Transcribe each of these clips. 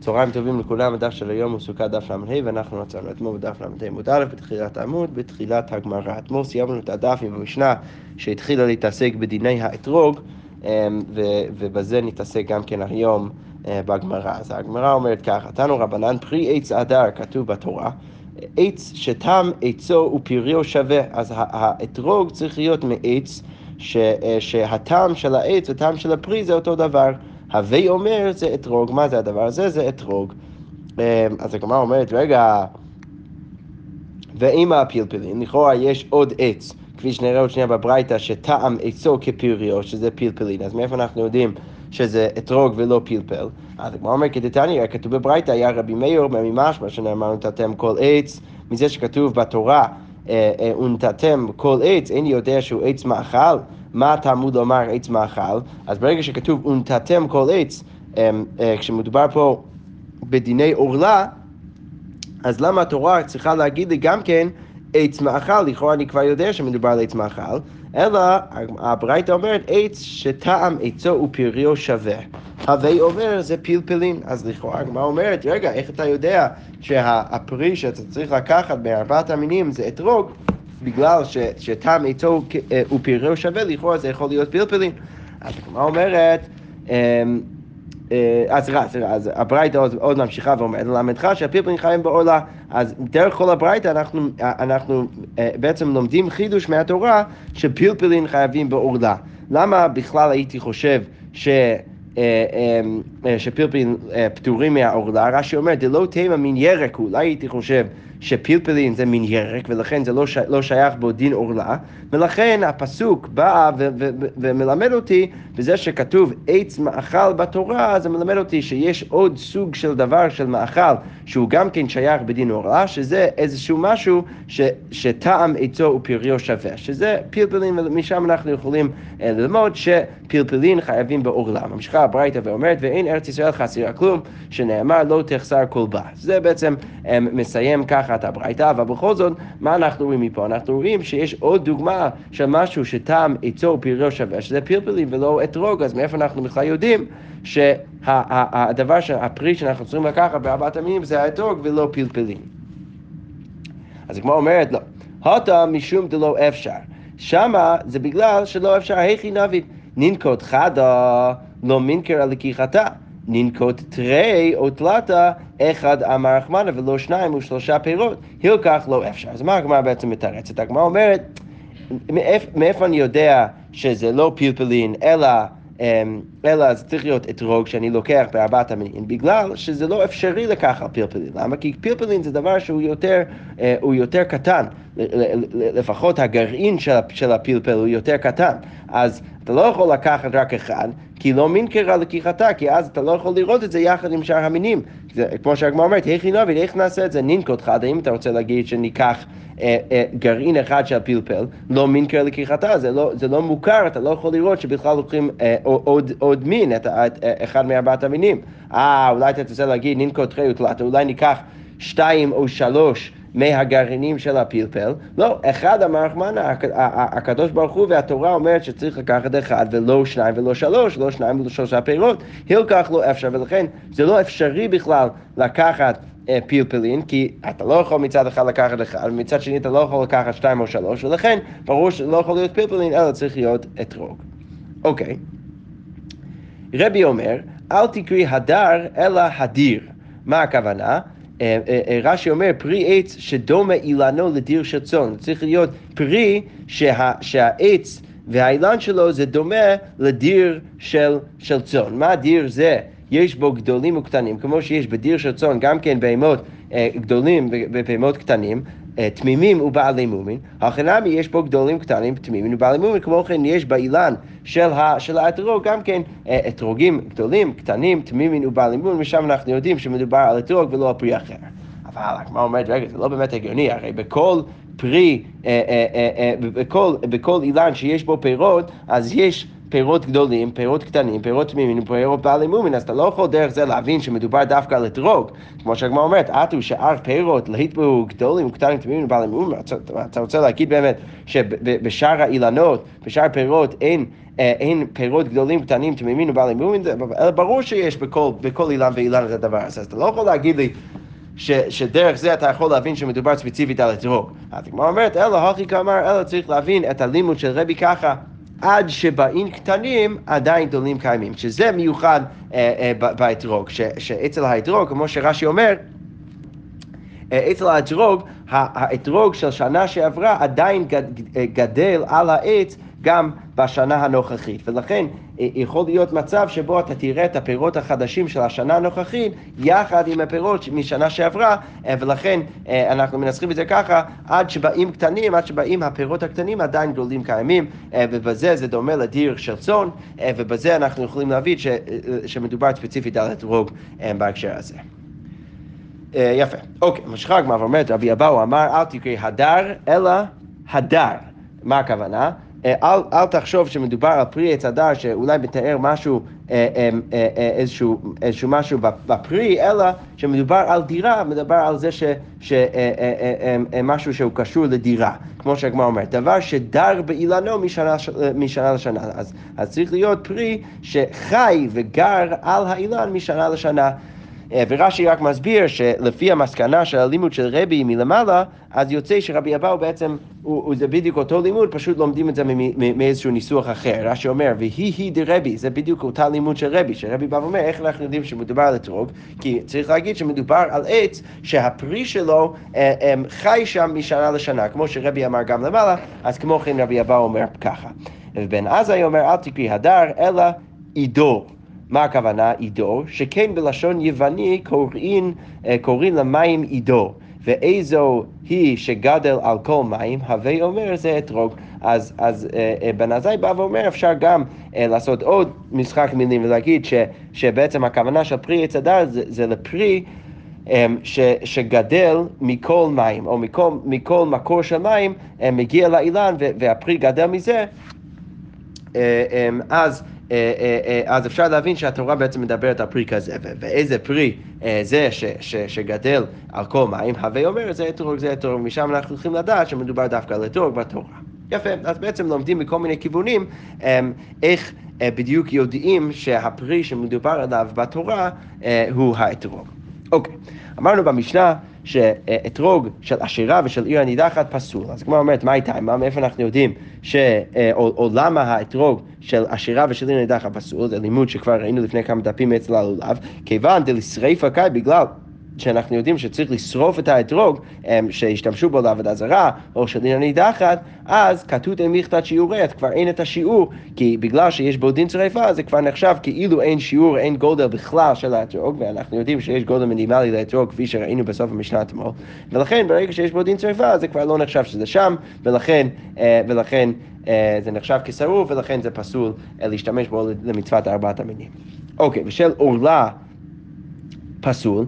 צהריים טובים לכולם, הדף של היום הוא סוכה דף ל"ה ואנחנו מצאנו אתמול בדף ל"ה עמוד א' בתחילת העמוד, בתחילת הגמרא. אתמול סיימנו את הדף עם המשנה שהתחילה להתעסק בדיני האתרוג אמ, ובזה נתעסק גם כן היום אה, בגמרא. אז הגמרא אומרת ככה, תנו רבנן פרי עץ אדר כתוב בתורה, עץ שתם עצו ופריו שווה, אז האתרוג צריך להיות מעץ אה, שהטעם של העץ וטעם של הפרי זה אותו דבר. הווי אומר זה אתרוג, מה זה הדבר הזה? זה אתרוג. אמ, אז הגמרא אומרת, רגע, ועם הפלפלים, לכאורה יש עוד עץ, כפי שנראה עוד שנייה בברייתא, שטעם עצו כפריו, שזה פלפלין, אז מאיפה אנחנו יודעים שזה אתרוג ולא פלפל? אז הגמרא אומר, כדתניא, כתוב בברייתא, היה רבי מאיר ממשמע שנאמר נתתם כל עץ, מזה שכתוב בתורה, אה, אה, ונתתם כל עץ, אין יודע שהוא עץ מאכל. מה תלמוד לומר עץ מאכל, אז ברגע שכתוב ונתתם כל עץ, אמ, אה, כשמדובר פה בדיני עורלה, אז למה התורה צריכה להגיד לי גם כן עץ מאכל? לכאורה אני כבר יודע שמדובר על עץ מאכל, אלא הברייתא אומרת עץ שטעם עצו ופריו שווה. הווי אומר זה פלפלין. אז לכאורה הגמרא אומרת, רגע, איך אתה יודע שהפרי שאתה צריך לקחת בארבעת המינים זה אתרוג? בגלל שטעם עיתו אה, ופריו שווה, לכאורה זה יכול להיות פלפלים. אז הגמרא אומרת, אמ, אה, אז סליחה, סליחה, אז הברייתא עוד, עוד ממשיכה ואומרת, ללמדך שהפלפלים חיים בעולה. אז דרך כל הברייתא אנחנו, אנחנו אה, בעצם לומדים חידוש מהתורה שפלפלים חייבים בעולה. למה בכלל הייתי חושב ש... שפלפלים פטורים מהעורלה, רש"י אומר, דלא תימא מן ירק אולי הייתי חושב שפלפלין זה מין ירק, ולכן זה לא, ש... לא שייך בו דין עורלה, ולכן הפסוק בא ו... ו... ומלמד אותי, בזה שכתוב עץ מאכל בתורה, זה מלמד אותי שיש עוד סוג של דבר של מאכל, שהוא גם כן שייך בדין עורלה, שזה איזשהו משהו ש... שטעם עצו ופריו שווה, שזה פלפלין, ומשם אנחנו יכולים אה, ללמוד שפלפלין חייבים בעורלה. ממשיכה הברייתא ואומרת, ואין ארץ ישראל חסירה כלום, שנאמר לא תחסר כל בה. זה בעצם אה, מסיים ככה. תחת הברייתא, אבל בכל זאת, מה אנחנו רואים מפה? אנחנו רואים שיש עוד דוגמה של משהו שטעם עצו ופריו שווה, שזה פלפלים ולא אתרוג, אז מאיפה אנחנו בכלל יודעים שהדבר, הפרי שאנחנו צריכים לקחת בארבעת המינים זה האתרוג ולא פלפלים. אז הגמרא אומרת, לא, הוטה משום דלא אפשר. שמה זה בגלל שלא אפשר, היכי נביד, ננקוט חדה לא מנקר על לקיחתה. ננקוט תרי או תלתה, אחד אמר רחמנה ולא שניים ושלושה פירות, הילקח לא אפשר. אז מה הגמרא בעצם מתרצת? הגמרא אומרת, מאיפה אני יודע שזה לא פלפלין, אלא... אמ, אלא זה צריך להיות אתרוג שאני לוקח בארבעת המינים, בגלל שזה לא אפשרי לקחת פלפלין. למה? כי פלפלין זה דבר שהוא יותר, אה, יותר קטן, לפחות הגרעין של הפלפל הוא יותר קטן. אז אתה לא יכול לקחת רק אחד, כי לא מין קרה לקיחתה, כי אז אתה לא יכול לראות את זה יחד עם שאר המינים. זה, כמו שהגמרא אומרת, איך נוביד, איך נעשה את זה? ננקוט חד, האם אתה רוצה להגיד שניקח אה, אה, גרעין אחד של פלפל, לא מין קרה לקיחתה, זה לא, זה לא מוכר, אתה לא יכול לראות שבכלל לוקחים אה, עוד, עוד מין, את, את, את, אחד מארבעת המינים. אה, אולי אתה רוצה להגיד ננקוט חי ותלת, אולי ניקח שתיים או שלוש מהגרעינים של הפלפל. לא, אחד אמר רחמנה, הקדוש ברוך הוא והתורה אומרת שצריך לקחת אחד ולא שניים ולא שלוש, לא שניים ולא שלושה פירות. הילקח לא אפשר, ולכן זה לא אפשרי בכלל לקחת אה, פלפלין, כי אתה לא יכול מצד אחד לקחת אחד, ומצד שני אתה לא יכול לקחת שתיים או שלוש, ולכן ברור שזה לא יכול להיות פלפלין, אלא צריך להיות אתרוג. אוקיי. רבי אומר, אל תקרי הדר, אלא הדיר. מה הכוונה? אה, אה, אה, רש"י אומר, פרי עץ שדומה אילנו לדיר של צאן. צריך להיות פרי שה, שהעץ והאילן שלו זה דומה לדיר של, של צאן. מה דיר זה? יש בו גדולים וקטנים, כמו שיש בדיר של צאן גם כן בהמות גדולים ובהמות קטנים, תמימים ובעלי מומין, החנמי יש בו גדולים קטנים, תמימים ובעלי מומין, כמו כן יש באילן של, של האתרוג גם כן אתרוגים גדולים, קטנים, תמימים ובעלי מומין, ושם אנחנו יודעים שמדובר על אתרוג ולא על פרי אחר. אבל הגמרא אומרת, רגע, זה לא באמת הגיוני, הרי בכל פרי, בכל, בכל אילן שיש בו פירות, אז יש פירות גדולים, פירות קטנים, פירות תמימים ופירות בעלי מומין, אז אתה לא יכול דרך זה להבין שמדובר דווקא על אתרוג. כמו שהגמרא אומרת, עטו שאר פירות להיטבו גדולים, קטנים, תמימים ובעלי מומין. אתה רוצה להגיד באמת שבשאר האילנות, בשאר הפירות אין... אה, אין פירות גדולים, קטנים, תמימים ובעלי מומין, אלא ברור שיש בכל, בכל אילן ואילן את הדבר הזה. אז אתה לא יכול להגיד לי ש, שדרך זה אתה יכול להבין שמדובר ספציפית על אתרוג. אז הגמרא אומרת, אלא הכי כאמר, אלא צריך להבין את הלימוד של רבי ככה. עד שבאים קטנים עדיין גדולים קיימים, שזה מיוחד אה, אה, באתרוג, שאצל האתרוג, כמו שרש"י אומר, אה, אצל האתרוג, האתרוג של שנה שעברה עדיין גדל על העץ גם בשנה הנוכחית. ולכן אה, יכול להיות מצב שבו אתה תראה את הפירות החדשים של השנה הנוכחית יחד עם הפירות משנה שעברה, אה, ולכן אה, אנחנו מנסחים את זה ככה, עד שבאים קטנים, עד שבאים הפירות הקטנים עדיין גדולים קיימים, ובזה זה דומה לדיר של צאן, ובזה אנחנו יכולים להבין ש, שמדובר ספציפית על אתרוג בהקשר הזה. יפה. אוקיי, משכה הגמרא ואומרת, רבי אבאו אמר, אל תקראי הדר, אלא הדר. מה הכוונה? אה, אל, אל תחשוב שמדובר על פרי עץ הדר שאולי מתאר משהו, אה, אה, איזשהו, איזשהו משהו בפרי, אלא שמדובר על דירה, מדבר על זה שמשהו שהוא קשור לדירה, כמו שהגמרא אומרת, דבר שדר באילנו משנה, משנה לשנה, אז, אז צריך להיות פרי שחי וגר על האילן משנה לשנה. אה, ורש"י רק מסביר שלפי המסקנה של הלימוד של רבי מלמעלה, אז יוצא שרבי אבאו בעצם, הוא, הוא זה בדיוק אותו לימוד, פשוט לומדים את זה מאיזשהו ניסוח אחר. רש"י אומר, והיא היא דרבי, זה בדיוק אותה לימוד של רבי, שרבי בא ואומר, איך אנחנו יודעים שמדובר על אתרוג? כי צריך להגיד שמדובר על עץ שהפרי שלו אה, אה, חי שם משנה לשנה, כמו שרבי אמר גם למעלה, אז כמו כן רבי אבאו אומר ככה. ובן עזאי אומר, אל תקריא הדר, אלא עידו. מה הכוונה עידו? שכן בלשון יווני קוראים, אה, קוראים למים עידו. ואיזו היא שגדל על כל מים, הווה אומר זה אתרוג. אז, אז אה, אה, בן עזאי בא ואומר, אפשר גם אה, לעשות עוד משחק מילים ולהגיד ש, שבעצם הכוונה של פרי עץ הדר זה, זה לפרי אה, ש, שגדל מכל מים, או מכל, מכל מקור של מים, אה, מגיע לאילן והפרי גדל מזה, אה, אז אה, אה, אז אפשר להבין שהתורה בעצם מדברת על פרי כזה, ואיזה פרי זה ש, ש, שגדל על כל מים, הווה אומר זה אתרוג, זה אתרוג, משם אנחנו צריכים לדעת שמדובר דווקא על אתרוג בתורה. יפה, אז בעצם לומדים מכל מיני כיוונים איך בדיוק יודעים שהפרי שמדובר עליו בתורה הוא האתרוג. אוקיי, אמרנו במשנה שאתרוג של עשירה ושל עיר הנידחת פסול. אז כמו אומרת, מה איתה? מאיפה אנחנו יודעים ש... או, או למה האתרוג של עשירה ושל עיר הנידחת פסול? זה לימוד שכבר ראינו לפני כמה דפים אצל הלולב. כיוון דלשריפה קאי בגלל שאנחנו יודעים שצריך לשרוף את האתרוג שהשתמשו בו לעבודה זרה, או שדין הנידחת, אז כתות אין מכתת שיעורי, אז כבר אין את השיעור, כי בגלל שיש בו דין שריפה, זה כבר נחשב כאילו אין שיעור, אין גודל בכלל של האתרוג, ואנחנו יודעים שיש גודל מינימלי לאתרוג, כפי שראינו בסוף המשנה אתמול, ולכן ברגע שיש בו דין שריפה, זה כבר לא נחשב שזה שם, ולכן, אה, ולכן אה, זה נחשב כשרוף, ולכן זה פסול אה, להשתמש בו למצוות ארבעת המינים. אוקיי, ושל עורלה פסול,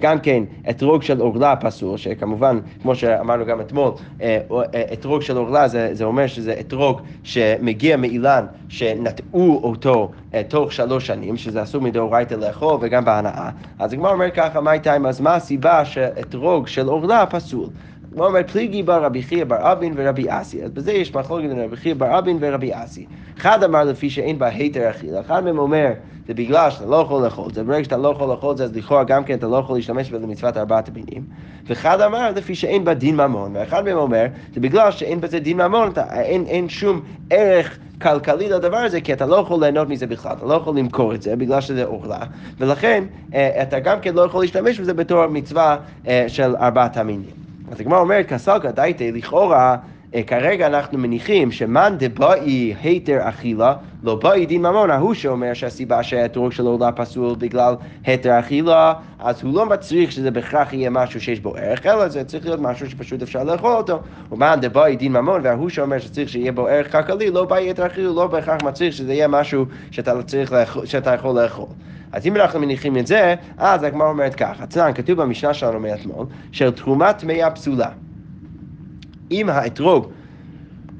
גם כן אתרוג של עורלה פסול, שכמובן, כמו שאמרנו גם אתמול, אה, אה, אתרוג של עורלה זה, זה אומר שזה אתרוג שמגיע מאילן שנטעו אותו תוך שלוש שנים, שזה אסור מדאורייתא לאכול וגם בהנאה. אז הגמרא אומר ככה, מה איתה, אז מה הסיבה שאתרוג של עורלה פסול? הוא אומר פליגי בר רבי חייא בר אבין ורבי אסי. אז בזה יש מחלוקת בין רבי חייא בר אבין ורבי אסי. אחד אמר לפי שאין בה היתר אכילה, אחד מהם אומר זה בגלל שאתה לא יכול לאכול זה, ברגע שאתה לא יכול לאכול זה, אז לכאורה גם כן אתה לא יכול להשתמש בזה למצוות ארבעת המינים. ואחד אמר לפי שאין בה דין ממון, ואחד מהם אומר זה בגלל שאין בזה דין ממון, אתה, אין, אין שום ערך כלכלי לדבר הזה, כי אתה לא יכול ליהנות מזה בכלל, אתה לא יכול למכור את זה בגלל שזה אוכלה, ולכן אה, אתה גם כן לא יכול להשתמש בזה בתור מצווה אה, של ארבעת המינים. אז הגמרא אומרת, כסלקא דייתא, לכאורה, כרגע אנחנו מניחים שמאן דבאי היתר אכילה, לא באי דין ממון, ההוא שאומר שהסיבה שהאתרוג שלו לא פסול בגלל היתר אכילה, אז הוא לא מצריך שזה בהכרח יהיה משהו שיש בו ערך, אלא זה צריך להיות משהו שפשוט אפשר לאכול אותו. ומאן דבאי דין ממון, וההוא שאומר שצריך שיהיה בו ערך כלכלי, לא באי היתר אכילה, לא בהכרח מצריך שזה יהיה משהו שאתה, לאכול, שאתה יכול לאכול. אז אם אנחנו מניחים את זה, אז הגמרא אומרת ככה, צנן, כתוב במשנה שלנו מאתמול, של תרומת טמאה פסולה. אם האתרוג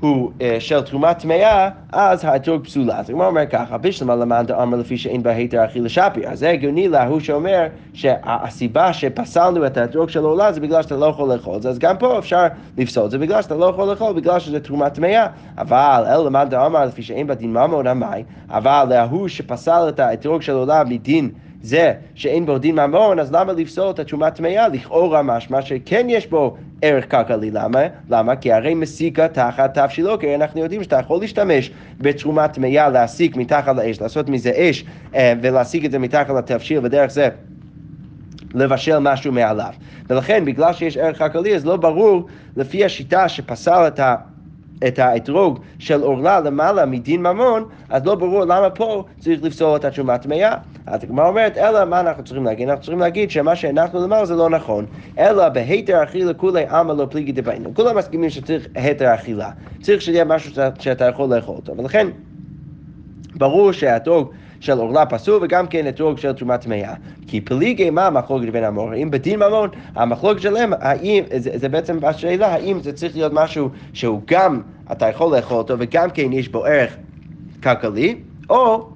הוא אה, של תרומה טמאה, אז האתרוג פסולה. אז הגמרא אומר ככה, בשלמה למאן דאמר לפי שאין בה היתר אכילה שפיר. אז זה הגיוני להוא שאומר שהסיבה שפסלנו את האתרוג של עולה זה בגלל שאתה לא יכול לאכול את זה, אז גם פה אפשר לפסול את זה בגלל שאתה לא יכול לאכול, בגלל שזה תרומה טמאה. אבל אל למאן דאמר לפי שאין בה דין ממון המאי, אבל להוא שפסל את האתרוג של עולה מדין זה שאין בו דין ממון, אז למה לפסול את התשומה טמאה? לכאורה משמע שכן יש בו ערך כלכלי. למה? למה? כי הרי מסיקה תחת תבשילו, כי אנחנו יודעים שאתה יכול להשתמש בתרומה טמאה, להסיק מתחת לאש, לעשות מזה אש אה, ולהסיק את זה מתחת לתבשיל, ודרך זה לבשל משהו מעליו. ולכן, בגלל שיש ערך כלכלי, אז לא ברור, לפי השיטה שפסל את ה... את האתרוג של עורלה למעלה מדין ממון, אז לא ברור למה פה צריך לפסול את התשומה טמאה. אז הגמרא אומרת, אלא מה אנחנו צריכים להגיד? אנחנו צריכים להגיד שמה שהנחנו למעלה זה לא נכון, אלא בהיתר אכילה כולי עמא לא פליגי דביינו. כולם מסכימים שצריך היתר אכילה. צריך שיהיה משהו שאתה יכול לאכול אותו. ולכן, ברור שהאתרוג של עורלה פסול וגם כן אתרוג של תרומה טמאה. כי פליגי מה המחלוקת בין המוראים? בדין ממון, המחלוקת שלהם, האם, זה, זה בעצם השאלה, האם זה צריך להיות משהו שהוא גם, אתה יכול לאכול אותו וגם כן יש בו ערך כלכלי, או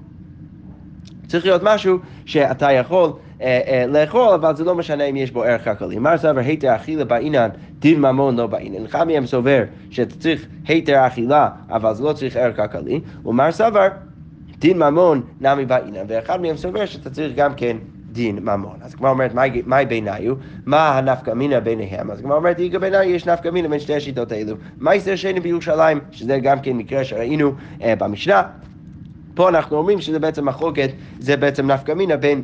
צריך להיות משהו שאתה יכול אה, אה, לאכול, אבל זה לא משנה אם יש בו ערך כלכלי. מר סבר היתר אכילה בעינן, דין ממון לא בעינן. אחד מהם סובר שאתה צריך היתר אכילה, אבל זה לא צריך ערך כלכלי, ומר סבר דין ממון נמי בעינן, ואחד מהם סובר שאתה צריך גם כן דין ממון. אז הגמרא אומרת, מהי ביניו? מה הנפקא מינה ביניהם? אז הגמרא אומרת, איגא ביניו יש נפקא מינה בין שתי השיטות האלו. מה יסר שני בירושלים, שזה גם כן מקרה שראינו אה, במשנה. פה אנחנו אומרים שזה בעצם מחלוקת, זה בעצם נפקא מינה בין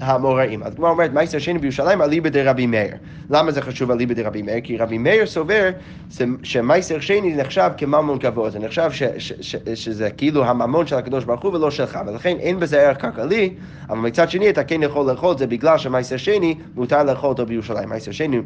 האמוראים. אז כמו אומרת, מייסר שני בירושלים אליבא דרבי מאיר. למה זה חשוב אליבא דרבי מאיר? כי רבי מאיר סובר שמייסר שני נחשב כממון גבוה, זה נחשב ש, ש, ש, שזה כאילו הממון של הקדוש ברוך הוא ולא שלך, ולכן אין בזה ערך כלכלי, אבל מצד שני אתה כן יכול לאכול את זה בגלל שמייסר שני מותר לאכול אותו בירושלים. מייסר שני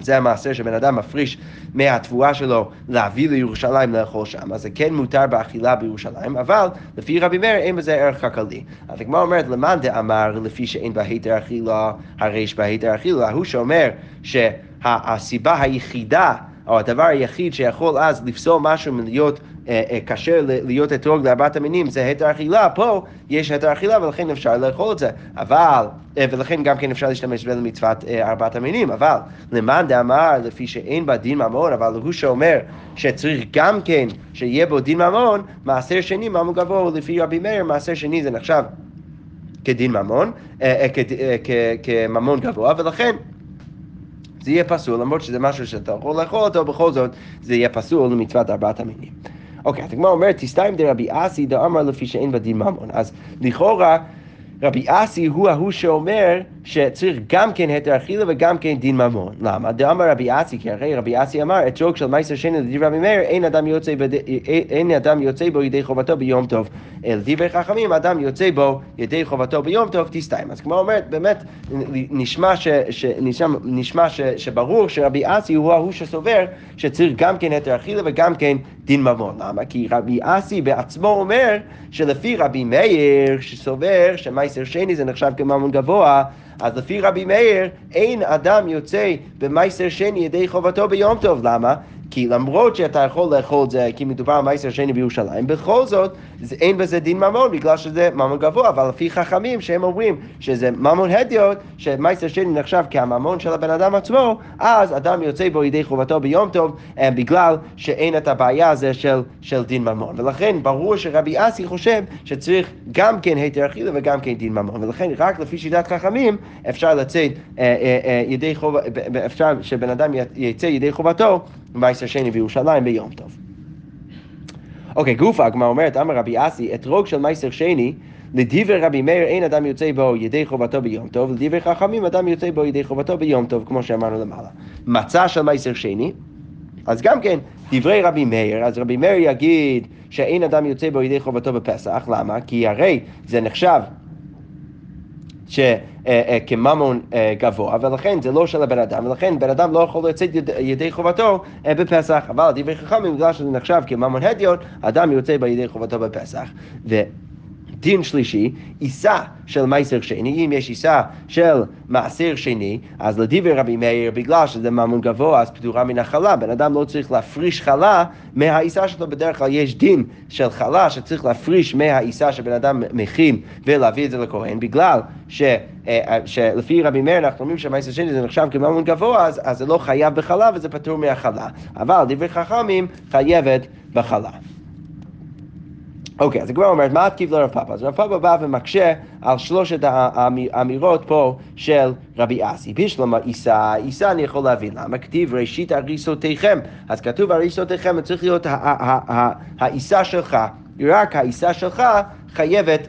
זה המעשר שבן אדם מפריש מהתבואה שלו להביא לירושלים לאכול שם, אז זה כן מותר באכילה בירושלים, אבל לפי רבי מאיר אין בזה ערך כלכלי. אז הגמרא אומרת, למאן דאמר לפי שאין בה היתר אכילה, הרי יש בה היתר אכילה, הוא שאומר שהסיבה היחידה או הדבר היחיד שיכול אז לפסול משהו מלהיות אה, אה, כשר להיות אתרוג לארבעת המינים זה היתר אכילה, פה יש היתר אכילה ולכן אפשר לאכול את זה, אבל, אה, ולכן גם כן אפשר להשתמש בזה למצוות ארבעת המינים, אבל למאן דאמר לפי שאין בה דין ממון, אבל הוא שאומר שצריך גם כן שיהיה בו דין ממון, מעשר שני ממון גבוה, לפי רבי מאיר מעשר שני זה נחשב כדין ממון, כממון גבוה, ולכן זה יהיה פסול, למרות שזה משהו שאתה יכול לאכול אותו, בכל זאת זה יהיה פסול למצוות ארבעת המינים. אוקיי, אז הגמרא אומרת, תסתיים דרבי אסי דאמר לפי שאין בדין ממון. אז לכאורה רבי אסי הוא ההוא שאומר שצריך גם כן היתר אכילה וגם כן דין ממון. למה? דאמר רבי אסי, כי הרי רבי אסי אמר, אתרוג של מייסר שני לדברי רבי מאיר, אין אדם יוצא, בד... אין אדם יוצא בו ידי חובתו ביום טוב. אל דברי חכמים, אדם יוצא בו ידי חובתו ביום טוב, תסתיים. אז כמו אומרת, באמת נשמע, ש, ש, נשמע, נשמע ש, שברור שרבי אסי הוא ההוא שסובר שצריך גם כן היתר אכילה וגם כן דין ממון. למה? כי רבי אסי בעצמו אומר שלפי רבי מאיר שסובר שמייסר שני זה נחשב כממון גבוה אז לפי רבי מאיר, אין אדם יוצא במייסר שני ידי חובתו ביום טוב. למה? כי למרות שאתה יכול לאכול את זה, כי מדובר על מייסר שני בירושלים, בכל זאת אין בזה דין ממון בגלל שזה ממון גבוה, אבל לפי חכמים שהם אומרים שזה ממון הדיוט, שמייסר שני נחשב כהממון של הבן אדם עצמו, אז אדם יוצא בו ידי חובתו ביום טוב אה, בגלל שאין את הבעיה הזו של, של דין ממון. ולכן ברור שרבי אסי חושב שצריך גם כן היתר אכילה וגם כן דין ממון. ולכן רק לפי שיטת חכמים אפשר לצאת אה, אה, אה, ידי חוב... אפשר שבן אדם יצא ידי חובתו מייסר שני בירושלים ביום טוב. אוקיי, גופה, הגמרא אומרת, אמר רבי אסי, אתרוג של מייסר שני, לדברי רבי מאיר אין אדם יוצא בו ידי חובתו ביום טוב, לדברי חכמים אדם יוצא בו ידי חובתו ביום טוב, כמו שאמרנו למעלה. מצה של מייסר שני, אז גם כן, דברי רבי מאיר, אז רבי מאיר יגיד שאין אדם יוצא בו ידי חובתו בפסח, למה? כי הרי זה נחשב שכממון אה, אה, גבוה, ולכן זה לא של הבן אדם, ולכן בן אדם לא יכול לצאת ידי חובתו אה, בפסח, אבל דברי חכמים, בגלל שזה נחשב כממון הדיון, אדם יוצא בידי חובתו בפסח. דין שלישי, עיסה של מעשר שני, אם יש עיסה של מעשר שני, אז לדיבר רבי מאיר, בגלל שזה ממון גבוה, אז פטורה מן החלה. בן אדם לא צריך להפריש חלה מהעיסה שלו, בדרך כלל יש דין של חלה שצריך להפריש מהעיסה שבן אדם מכין ולהביא את זה לכהן, בגלל ש, אה, שלפי רבי מאיר אנחנו אומרים שהמעשר שני זה נחשב כממון גבוה, אז, אז זה לא חייב בחלה וזה פטור מהחלה. אבל דברי חכמים חייבת בחלה. אוקיי, אז הגמרא אומרת, מה התקיף לרב פאפה? אז רב פאפה בא ומקשה על שלושת האמירות פה של רבי אסי. בשלמה עיסה, עיסה אני יכול להבין. למה? כתיב ראשית הריסותיכם. אז כתוב הריסותיכם, צריך להיות העיסה שלך, רק העיסה שלך חייבת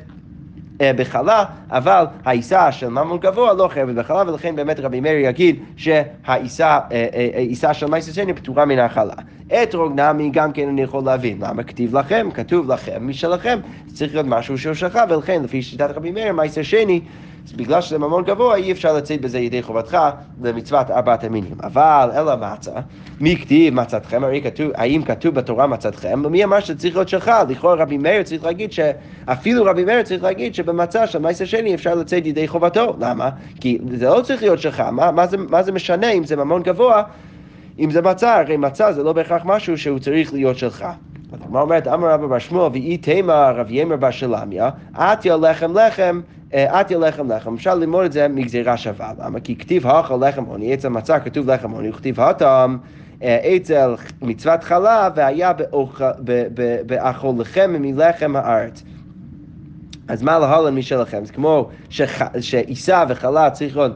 בחלה, אבל העיסה של ממון גבוה לא חייבת בחלה, ולכן באמת רבי מאיר יגיד שהעיסה אה, אה, של מייססני פטורה מן החלה. אתרוג נמי גם כן אני יכול להבין. למה כתיב לכם? כתוב לכם משלכם. צריך להיות משהו שהוא שלך, ולכן לפי שיטת רבי מאיר, מייסר שני בגלל שזה ממון גבוה, אי אפשר לצאת בזה ידי חובתך למצוות ארבעת המינים. אבל אלא מצה, מי כתיב מצתכם? הרי כתוב, האם כתוב בתורה מצתכם? ומי אמר שזה צריך להיות שלך? לכאורה רבי מאיר צריך להגיד שאפילו רבי מאיר צריך להגיד שבמצה של מייסר שני אפשר לצאת ידי חובתו. למה? כי זה לא צריך להיות שלך. מה, מה, זה, מה זה משנה אם זה ממון גבוה? אם זה מצה, הרי מצה זה לא בהכרח משהו שהוא צריך להיות שלך. מה אומרת, אמר רבא בר שמואל, ואי תימא רב ימר בר שלמיה, עטיה לחם לחם, עטיה לחם לחם. אפשר ללמוד את זה מגזירה שווה. למה? כי כתיב האכל לחם עוני, אצל מצה כתוב לחם עוני, וכתיב הטעם אצל מצוות חלה, והיה באכולכם מלחם הארץ. אז מה להלן משלכם? זה כמו שעיסה וחלה צריך להיות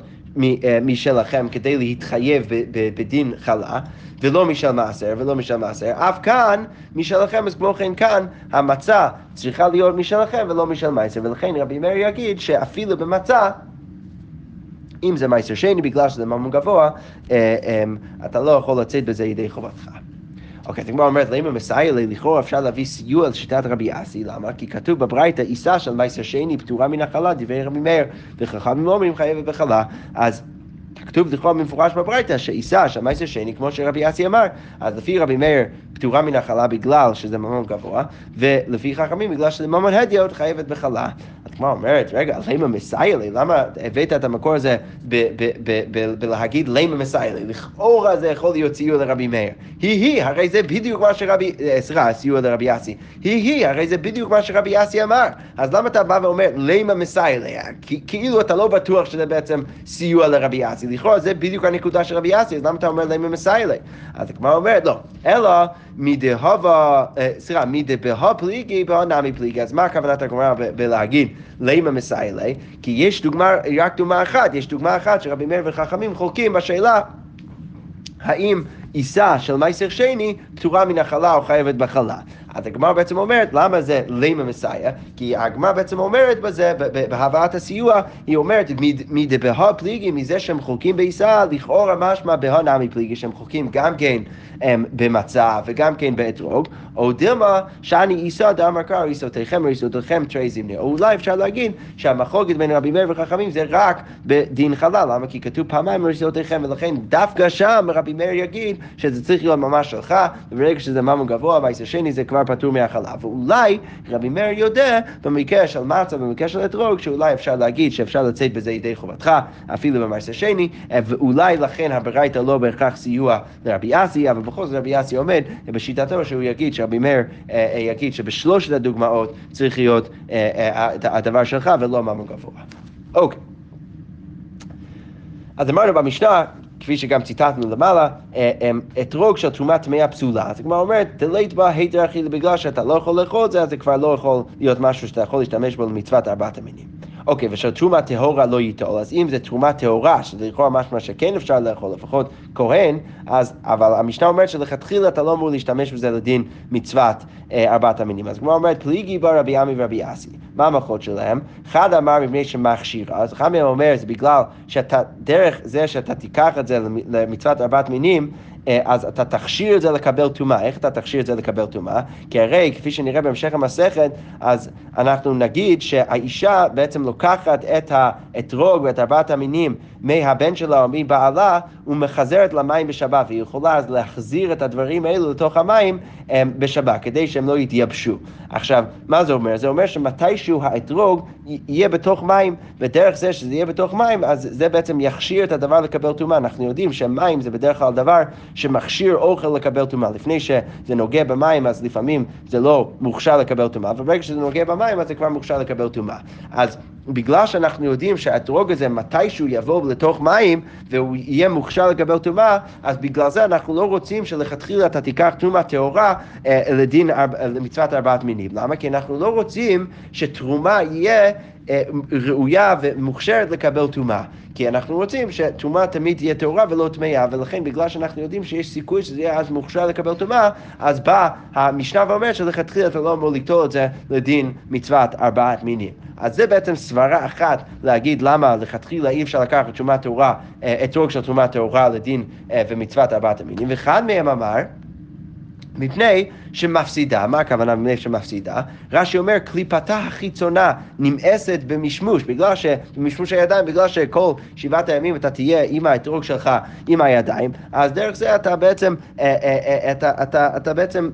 משלכם כדי להתחייב בדין חלה. ולא משל מעשר, ולא משל מעשר. אף כאן, משלכם, אז כמו כן כאן, המצה צריכה להיות משלכם ולא משל מעשר. ולכן רבי מאיר יגיד שאפילו במצה, אם זה מעשר שני, בגלל שזה ממון גבוה, אה, אה, אתה לא יכול לצאת בזה ידי חובתך. אוקיי, אז הגמרא אומרת, למה מסייע לכאורה אפשר להביא סיוע לשיטת רבי אסי, למה? כי כתוב בברייתא, עיסה של מעשר שני פטורה מן החלה, דברי רבי מאיר, וחכמים אומרים חייבת בחלה, אז כתוב לכאורה במפורש בברייתא שעיסה, שהמייסר שני, כמו שרבי אסי אמר, אז לפי רבי מאיר פטורה מן החלה בגלל שזה ממון גבוה, ולפי חכמים בגלל שזה ממון הדיוט חייבת בחלה. הגמרא אומרת, רגע, למה מסייע לי? למה הבאת את המקור הזה בלהגיד למה מסייע לי? לכאורה זה יכול להיות סיוע לרבי מאיר. היא-היא, הרי זה בדיוק מה שרבי, אה, סליחה, סיוע לרבי אסי. היא-היא, הרי זה בדיוק מה שרבי אסי אמר. אז למה אתה בא ואומר למה מסייע לי? כאילו אתה לא בטוח שזה בעצם סיוע לרבי אסי. לכאורה זה בדיוק הנקודה של רבי אסי, אז למה אתה אומר למה מסייע לי? אז הגמרא אומרת, לא, אלא מדהבה, אה, סליחה, מדבה פליגי בהנמי פליגי. אז מה הכוונת הגמרא בלהגיד למה מסיילי? כי יש דוגמה, רק דוגמה אחת, יש דוגמה אחת שרבי מאיר וחכמים חולקים בשאלה האם עיסה של מייסר שני פטורה מן החלה או חייבת בחלה. אז הגמרא בעצם אומרת, למה זה למה מסייע? כי הגמרא בעצם אומרת בזה, בהבאת הסיוע, היא אומרת, מדבהה פליגי, מזה שהם חולקים בעיסה, לכאורה משמע בהא נמי פליגי, שהם חולקים גם כן um, במצה וגם כן באתרוג, או דילמה, שאני עיסה דאמר קרא, עיסותיכם ועיסותיכם תרי זמני. או אולי אפשר להגיד שהמחלוקת בין רבי מאיר וחכמים זה רק בדין חלל, למה? כי כתוב פעמיים עיסותיכם, ולכן דווקא שם רבי מאיר יגיד שזה צריך להיות ממש שלך, וברגע שזה ממון גבוה, והעיסה שני זה כבר פטור מהחלה. ואולי רבי מאיר יודע במקרה של מצה, במקרה של אתרוג, שאולי אפשר להגיד שאפשר לצאת בזה ידי חובתך, אפילו במעשה שני, ואולי לכן הברייתא לא בהכרח סיוע לרבי אסי, אבל בכל זאת רבי אסי עומד בשיטתו שהוא יגיד, שרבי מאיר אה, אה, יגיד שבשלושת הדוגמאות צריך להיות אה, הדבר שלך ולא ממון גבוה. אוקיי. אז אמרנו במשנה, כפי שגם ציטטנו למעלה, אתרוג של תרומה טמאה פסולה. אז הגמרא אומרת, דלית בה היתר אכילה בגלל שאתה לא יכול לאכול את זה, אז זה כבר לא יכול להיות משהו שאתה יכול להשתמש בו למצוות ארבעת המינים. אוקיי, ושל תרומה טהורה לא ייטול, אז אם זה תרומה טהורה, שזה לכאורה משמע שכן אפשר לאכול, לפחות כהן, אז, אבל המשנה אומרת שלכתחילה אתה לא אמור להשתמש בזה לדין מצוות אה, ארבעת המינים. אז כמו אומרת, פליגי בר רבי עמי ורבי אסי. מה המלכות שלהם? אחד אמר מפני שמכשירה, אז אחד מהם אומר, זה בגלל שאתה, דרך זה שאתה תיקח את זה למצוות ארבעת מינים, אז אתה תכשיר את זה לקבל טומאה. איך אתה תכשיר את זה לקבל טומאה? כי הרי, כפי שנראה בהמשך המסכת, אז אנחנו נגיד שהאישה בעצם לוקחת את האתרוג ואת ארבעת המינים מהבן שלה או מבעלה ומחזרת למים בשבת, והיא יכולה אז להחזיר את הדברים האלו לתוך המים הם, בשבת, כדי שהם לא יתייבשו. עכשיו, מה זה אומר? זה אומר שמתישהו האתרוג יהיה בתוך מים, ודרך זה שזה יהיה בתוך מים, אז זה בעצם יכשיר את הדבר לקבל טומאה. אנחנו יודעים שמים זה בדרך כלל דבר שמכשיר אוכל לקבל טומאה. לפני שזה נוגע במים, אז לפעמים זה לא מוכשר לקבל טומאה, וברגע שזה נוגע במים, אז זה כבר מוכשר לקבל טומאה. אז בגלל שאנחנו יודעים שהאתרוג הזה מתישהו יבוא לתוך מים והוא יהיה מוכשר לקבל טומאה, אז בגלל זה אנחנו לא רוצים שלכתחילה אתה תיקח תרומה טהורה אה, לדין, למצוות ארבעת מינים. למה? כי אנחנו לא רוצים שתרומה יהיה ראויה ומוכשרת לקבל טומאה. כי אנחנו רוצים שטומאה תמיד תהיה טהורה ולא טמאה, ולכן בגלל שאנחנו יודעים שיש סיכוי שזה יהיה אז מוכשר לקבל טומאה, אז באה המשנה ואומרת שלכתחילה אתה לא אמור לקטול את זה לדין מצוות ארבעת מינים. אז זה בעצם סברה אחת להגיד למה לכתחילה אי אפשר לקחת תרומה טהורה, אה, אתרוג של תרומה טהורה לדין אה, ומצוות ארבעת המינים, ואחד מהם אמר מפני שמפסידה, מה הכוונה מפני שמפסידה? רש"י אומר, קליפתה החיצונה נמאסת במשמוש, בגלל ש... במשמוש הידיים, בגלל שכל שבעת הימים אתה תהיה עם האתרוג שלך עם הידיים, אז דרך זה אתה בעצם, אה, אה, אה, אתה, אתה, אתה בעצם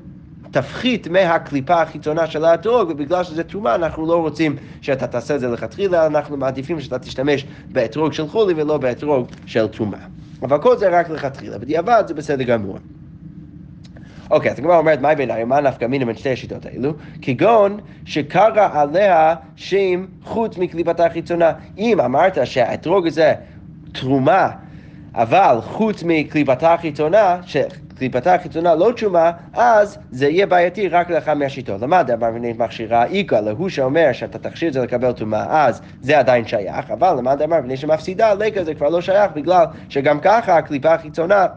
תפחית מהקליפה החיצונה של האתרוג, ובגלל שזה תרומה אנחנו לא רוצים שאתה תעשה את זה לכתחילה, אנחנו מעדיפים שאתה תשתמש באתרוג של חולי ולא באתרוג של תרומה. אבל כל זה רק לכתחילה, בדיעבד זה בסדר גמור. אוקיי, אז הגמרא אומרת, מה ביניים, מה נפקא מינה בין שתי השיטות האלו? כגון שקרא עליה שם חוץ מקליפתה החיצונה. אם אמרת שהאתרוג הזה תרומה, אבל חוץ מקליפתה החיצונה, קליפתה החיצונה לא תשומה, אז זה יהיה בעייתי רק לאחד מהשיטות. למה דבר מנהל מכשירה איכא, להוא שאומר שאתה תכשיר את זה לקבל טומאה, אז זה עדיין שייך, אבל למה דבר מפני שמפסידה, לקה זה כבר לא שייך, בגלל שגם ככה הקליפה החיצונה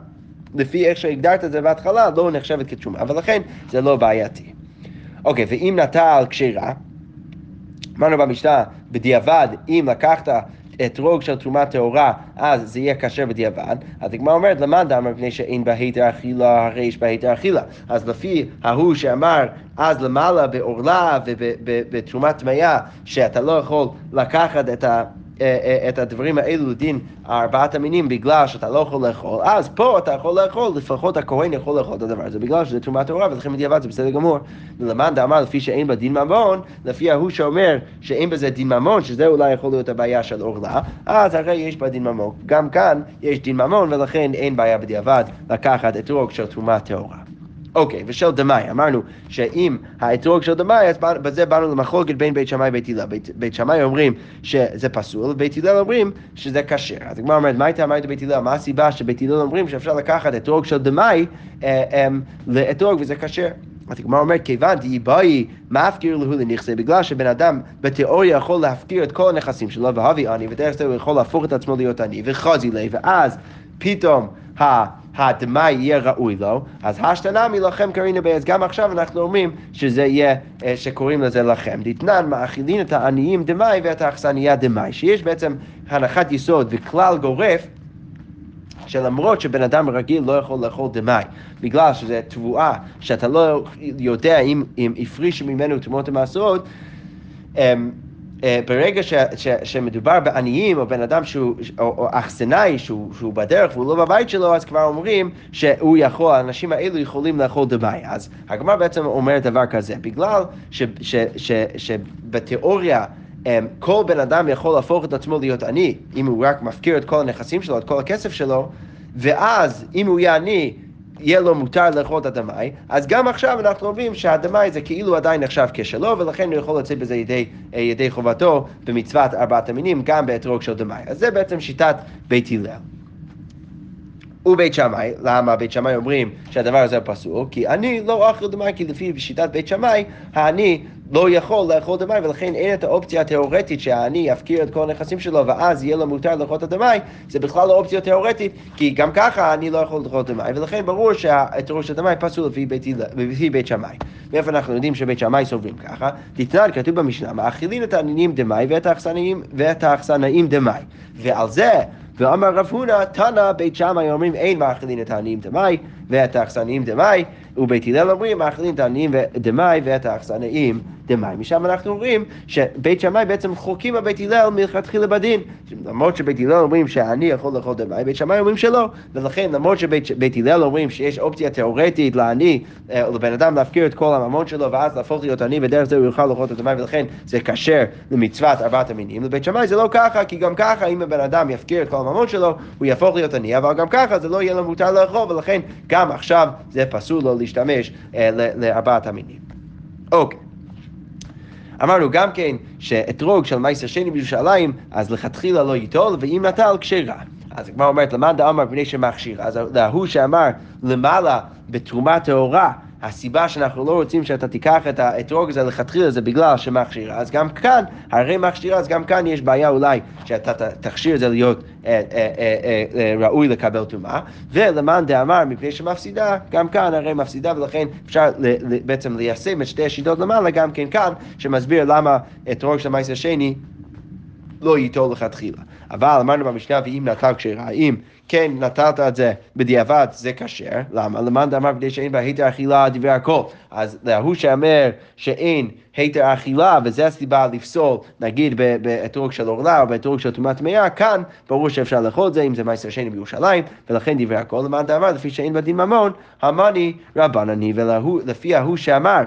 לפי איך שהגדרת את זה בהתחלה, לא נחשבת כתשומה, ולכן זה לא בעייתי. אוקיי, ואם נטע על כשרה, אמרנו במשנה, בדיעבד, אם לקחת אתרוג של תרומה טהורה, אז זה יהיה כשר בדיעבד. אז הגמרא אומרת, למאן דאמר מפני שאין בה היתר אכילה, הרי יש בה היתר אכילה. אז לפי ההוא שאמר אז למעלה בעורלה ובתרומה טמאה, שאתה לא יכול לקחת את ה... אה, אה, את הדברים האלו לדין ארבעת המינים בגלל שאתה לא יכול לאכול, אז פה אתה יכול לאכול, לפחות הכהן יכול לאכול את הדבר הזה, בגלל שזה תרומת טהורה ולכן בדיעבד זה בסדר גמור. ולמאן דאמר לפי שאין בה דין ממון, לפי ההוא שאומר שאין בזה דין ממון, שזה אולי יכול להיות הבעיה של עורלה, אז הרי יש בה דין ממון. גם כאן יש דין ממון ולכן אין בעיה בדיעבד לקחת אתרוג של תרומת טהורה. אוקיי, ושל דמאי, אמרנו שאם האתרוג של דמאי, אז בזה באנו למחלוקת בין בית שמאי ובית הלל. בית, בית שמאי אומרים שזה פסול, ובית הלל אומרים שזה כשר. אז הגמרא אומרת, מה הייתה אמרת בית הלל? מה הסיבה שבית הלל אומרים שאפשר לקחת אתרוג של דמאי אה, אה, לאתרוג וזה כשר? אז הגמרא אומרת, כיוון דאי מפקיר להו לנכסה, בגלל שבן אדם בתיאוריה יכול להפקיר את כל הנכסים שלו, והבי עני, ודרך זה הוא יכול להפוך את עצמו להיות עני, וחזי ליה, ואז פתאום הדמאי יהיה ראוי לו, אז השתנמי לכם קרינו בי, אז גם עכשיו אנחנו אומרים שזה יהיה, אה, שקוראים לזה לכם. דתנן מאכילין את העניים דמאי ואת האכסניה דמאי, שיש בעצם הנחת יסוד וכלל גורף שלמרות שבן אדם רגיל לא יכול לאכול דמאי, בגלל שזו תבואה שאתה לא יודע אם, אם הפרישו ממנו תמות המעשרות, אמ, ברגע ש, ש, שמדובר בעניים או בן אדם שהוא, או, או אכסנאי שהוא, שהוא בדרך והוא לא בבית שלו, אז כבר אומרים שהוא יכול, האנשים האלו יכולים לאכול דמאי. אז הגמרא בעצם אומרת דבר כזה, בגלל ש, ש, ש, שבתיאוריה אמ, כל בן אדם יכול להפוך את עצמו להיות עני, אם הוא רק מפקיר את כל הנכסים שלו, את כל הכסף שלו, ואז אם הוא יהיה עני, יהיה לו מותר לאכול את הדמאי, אז גם עכשיו אנחנו אומרים שהדמאי זה כאילו עדיין נחשב כשלו, ולכן הוא יכול לצאת בזה ידי, אה, ידי חובתו במצוות ארבעת המינים, גם באתרוג של דמאי. אז זה בעצם שיטת בית הלל. ובית שמאי, למה בית שמאי אומרים שהדבר הזה פסול? כי אני לא אוכל דמאי, כי לפי שיטת בית שמאי, האני לא יכול לאכול דמאי, ולכן אין את האופציה התיאורטית שהאני יפקיר את כל הנכסים שלו, ואז יהיה לו מותר לאכול את הדמאי, זה בכלל לא אופציה תיאורטית, כי גם ככה אני לא יכול לאכול דמאי, ולכן ברור שהתיאור של דמאי פסול לפי בית, לפי בית שמאי. מאיפה אנחנו יודעים שבית שמאי סוברים ככה? תתנן, כתוב במשנה, מאכילין את העניינים דמאי ואת האכסנאים דמאי. ועל זה ואמר רב הונא, תנא בית שמאי אומרים אין מאכילין את העניים דמאי ואת האכסנאים דמאי, ובית הלל אומרים מאכילין את העניים דמאי ואת האכסנאים דמאי. משם אנחנו רואים שבית שמאי בעצם חוקים על בית הלל מלכתחילה בדין. למרות שבית הלל אומרים שאני יכול לאכול דמאי, בית שמאי אומרים שלא. ולכן למרות שבית הלל אומרים שיש אופציה תיאורטית לעני אה, לבן אדם להפקיר את כל הממון שלו ואז להפוך להיות עני ודרך זה הוא יוכל לאכול את הדמאי ולכן זה כשר למצוות ארבעת המינים. לבית שמאי זה לא ככה, כי גם ככה אם הבן אדם יפקיר את כל הממון שלו, הוא יהפוך להיות עני, אבל גם ככה זה לא יהיה לו מותר לאכול ולכן גם עכשיו זה פסול לו להשתמש אה, לארבעת המינים. אוקיי. אמרנו גם כן שאתרוג של מייסר שני בירושלים, אז לכתחילה לא ייטול, ואם נטל כשרה. אז הגמרא אומרת, למאן דאמר בני שמכשיר, אז להוא שאמר למעלה בתרומה טהורה, הסיבה שאנחנו לא רוצים שאתה תיקח את האתרוג הזה לכתחילה זה בגלל שמכשירה, אז גם כאן, הרי מכשירה, אז גם כאן יש בעיה אולי שאתה תכשיר את זה להיות אה, אה, אה, ראוי לקבל טומאה, ולמאן דאמר מפני שמפסידה, גם כאן הרי מפסידה ולכן אפשר בעצם ליישם את שתי השיטות למעלה גם כן כאן, שמסביר למה אתרוג של המייס השני לא ייטול לכתחילה. אבל אמרנו במשנה, ואם נטל כשרה, אם כן נטלת את זה בדיעבד, זה כשר. למה? למאן דאמר כדי שאין בה היתר אכילה דברי הכל. אז להוא שאומר שאין היתר אכילה, וזו הסיבה לפסול, נגיד באתרוג של עורלה או באתרוג של טומאת טמאה, כאן ברור שאפשר לאכול את זה, אם זה מייסר שני בירושלים, ולכן דברי הכל למאן דאמר, לפי שאין בדין ממון, המאני רבנני, ולפי ההוא שאמר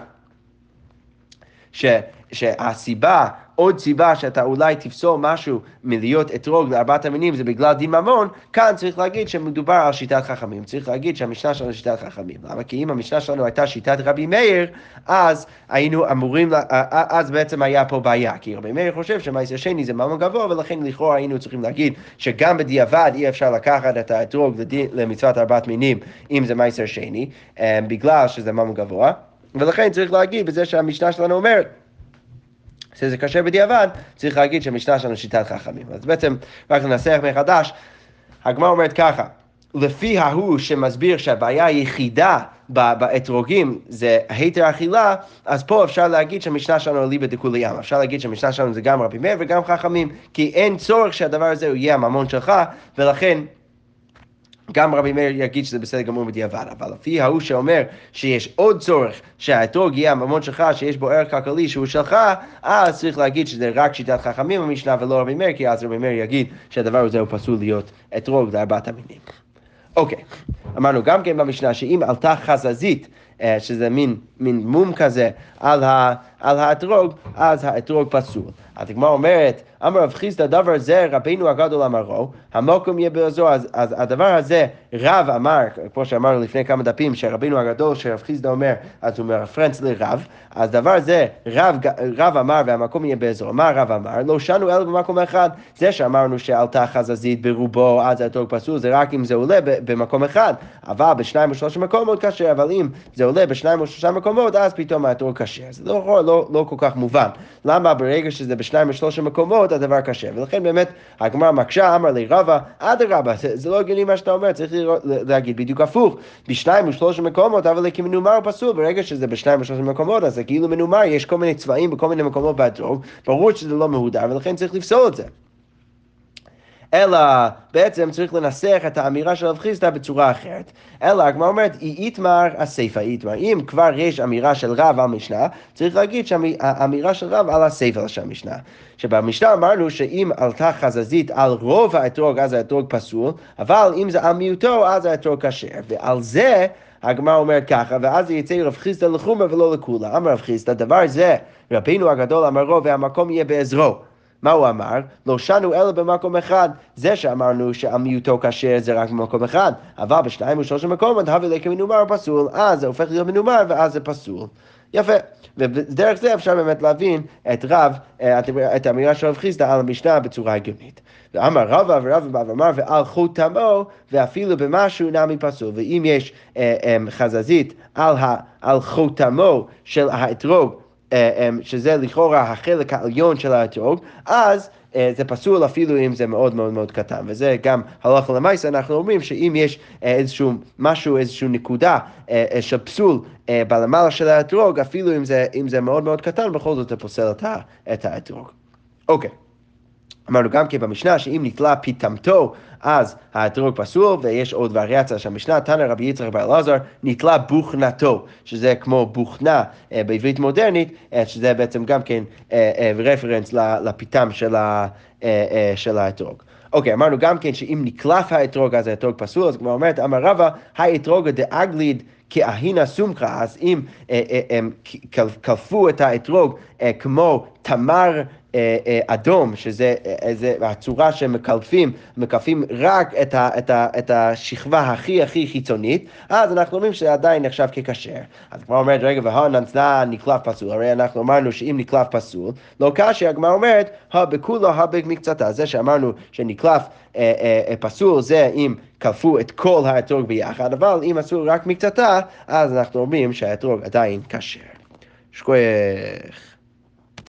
ש, שהסיבה עוד סיבה שאתה אולי תפסול משהו מלהיות אתרוג לארבעת המינים זה בגלל דין ממון, כאן צריך להגיד שמדובר על שיטת חכמים. צריך להגיד שהמשנה שלנו היא שיטת חכמים. למה? כי אם המשנה שלנו הייתה שיטת רבי מאיר, אז היינו אמורים, אז בעצם היה פה בעיה. כי רבי מאיר חושב שמעשר שני זה ממון גבוה, ולכן לכאורה היינו צריכים להגיד שגם בדיעבד אי אפשר לקחת את האתרוג למצוות ארבעת מינים, אם זה מעשר שני, אה, בגלל שזה ממון גבוה. ולכן צריך להגיד בזה שהמשנה שלנו אומרת שזה קשה בדיעבד, צריך להגיד שהמשנה שלנו שיטת חכמים. אז בעצם, רק לנסח מחדש, הגמרא אומרת ככה, לפי ההוא שמסביר שהבעיה היחידה באתרוגים זה היתר אכילה, אז פה אפשר להגיד שהמשנה שלנו אליבא דכולי ים. אפשר להגיד שהמשנה שלנו זה גם רבי מאיר וגם חכמים, כי אין צורך שהדבר הזה יהיה הממון שלך, ולכן גם רבי מאיר יגיד שזה בסדר גמור בדיעבד, אבל לפי ההוא שאומר שיש עוד צורך שהאתרוג יהיה הממון שלך, שיש בו ערך כלכלי שהוא שלך, אז צריך להגיד שזה רק שיטת חכמים במשנה ולא רבי מאיר, כי אז רבי מאיר יגיד שהדבר הזה הוא פסול להיות אתרוג לארבעת המינים. אוקיי, אמרנו גם כן במשנה שאם עלתה חזזית אה, שזה מין, מין מום כזה על, ה, על האתרוג, אז האתרוג פסול. אז הגמרא אומרת, אמר רב חיסדא דבר זה רבינו הגדול אמרו, המוקום יהיה באזור, אז, אז הדבר הזה רב אמר, כמו שאמרנו לפני כמה דפים, שרבינו הגדול, שרב חיסדא אומר, אז הוא מרפרנס לרב, אז דבר זה רב, רב אמר והמקום יהיה באזור, מה רב אמר? לא שנו אלא במקום אחד, זה שאמרנו שעלתה חזזית ברובו, אז האתרוג פסול, זה רק אם זה עולה במקום אחד, אבל בשניים או שלושה מקומות קשה, אבל אם זה עולה בשניים או שלושה מקומות, אז פתאום האתרוג קשה. זה לא, לא, לא כל כך מובן. למה ברגע שזה בשניים או שלושה מקומות, הדבר קשה. ולכן באמת הגמרא מקשה, אמר לי רבא, אדרבה, זה, זה לא הגיוני מה שאתה אומר, צריך לראות, להגיד בדיוק הפוך. בשניים או שלושה מקומות, אבל כמנומר פסול, ברגע שזה בשניים או שלושה מקומות, אז זה כאילו מנומר, יש כל מיני צבעים בכל מיני מקומות באתרוג, ברור שזה לא מהודר, ולכן צריך לפסול את זה. אלא בעצם צריך לנסח את האמירה של רב חיסדא בצורה אחרת. אלא הגמרא אומרת, איתמר הסיפא איתמר. אם כבר יש אמירה של רב על משנה, צריך להגיד שהאמירה של רב על הסיפא של המשנה. שבמשנה אמרנו שאם עלתה חזזית על רוב האתרוג, אז האתרוג פסול, אבל אם זה על מיעוטו, אז האתרוג כשר. ועל זה הגמרא אומרת ככה, ואז יצא רב חיסדא לחומר ולא לכולה. אמר רב חיסדא, דבר זה, רבינו הגדול אמרו, והמקום יהיה בעזרו. מה הוא אמר? לא שנו אלא במקום אחד. זה שאמרנו שהמיעוטו כשר זה רק במקום אחד, אבל בשניים ושלושה מקומות, הווה לקה מנומר פסול, אז זה הופך להיות מנומר ואז זה פסול. יפה. ודרך זה אפשר באמת להבין את רב, אה, את האמירה של רב חיסדא על המשנה בצורה הגיונית. ואמר רבא ורבא בא ואמר ועל חותמו ואפילו במשהו נמי פסול. ואם יש אה, אה, חזזית על, על חותמו של האתרוג אה, אמ, שזה לכאורה החלק העליון של האתרוג, אז אה, זה פסול אפילו אם זה מאוד מאוד מאוד קטן. וזה גם הלכה למעשה, אנחנו אומרים שאם יש אה, איזשהו משהו, איזושהי נקודה של פסול בלמעלה של האתרוג, אפילו אם זה, אם זה מאוד מאוד קטן, בכל זאת זה פוסל את האתרוג. אוקיי. אמרנו גם כן במשנה שאם נתלה פיתמתו אז האתרוג פסול, ויש עוד וריאציה של המשנה, תנא רבי יצחק בר אלעזר, נתלה בוכנתו, שזה כמו בוכנה אה, בעברית מודרנית, אה, שזה בעצם גם כן אה, רפרנס לפיתם של, האתרוג. אוקיי, אמרנו גם כן שאם נקלף האתרוג אז האתרוג פסול, אז כמו אומרת, אמר רבא, האתרוגא דאגליד כאהינה סומכה, אז אם הם קלפו את האתרוג כמו תמר אה, אה, אדום, שזה איזה, הצורה שמקלפים, מקלפים רק את, ה, את, ה, את השכבה הכי הכי חיצונית, אז אנחנו אומרים שזה עדיין נחשב ככשר. אז הגמרא אומרת, רגע, והנצנה נקלף פסול, הרי אנחנו אמרנו שאם נקלף פסול, לא קשה, הגמרא אומרת, הבכולו הבמקצתה, זה שאמרנו שנקלף אה, אה, אה, פסול זה אם קלפו את כל האתרוג ביחד, אבל אם עשו רק מקצתה, אז אנחנו אומרים שהאתרוג עדיין כשר. שכוח.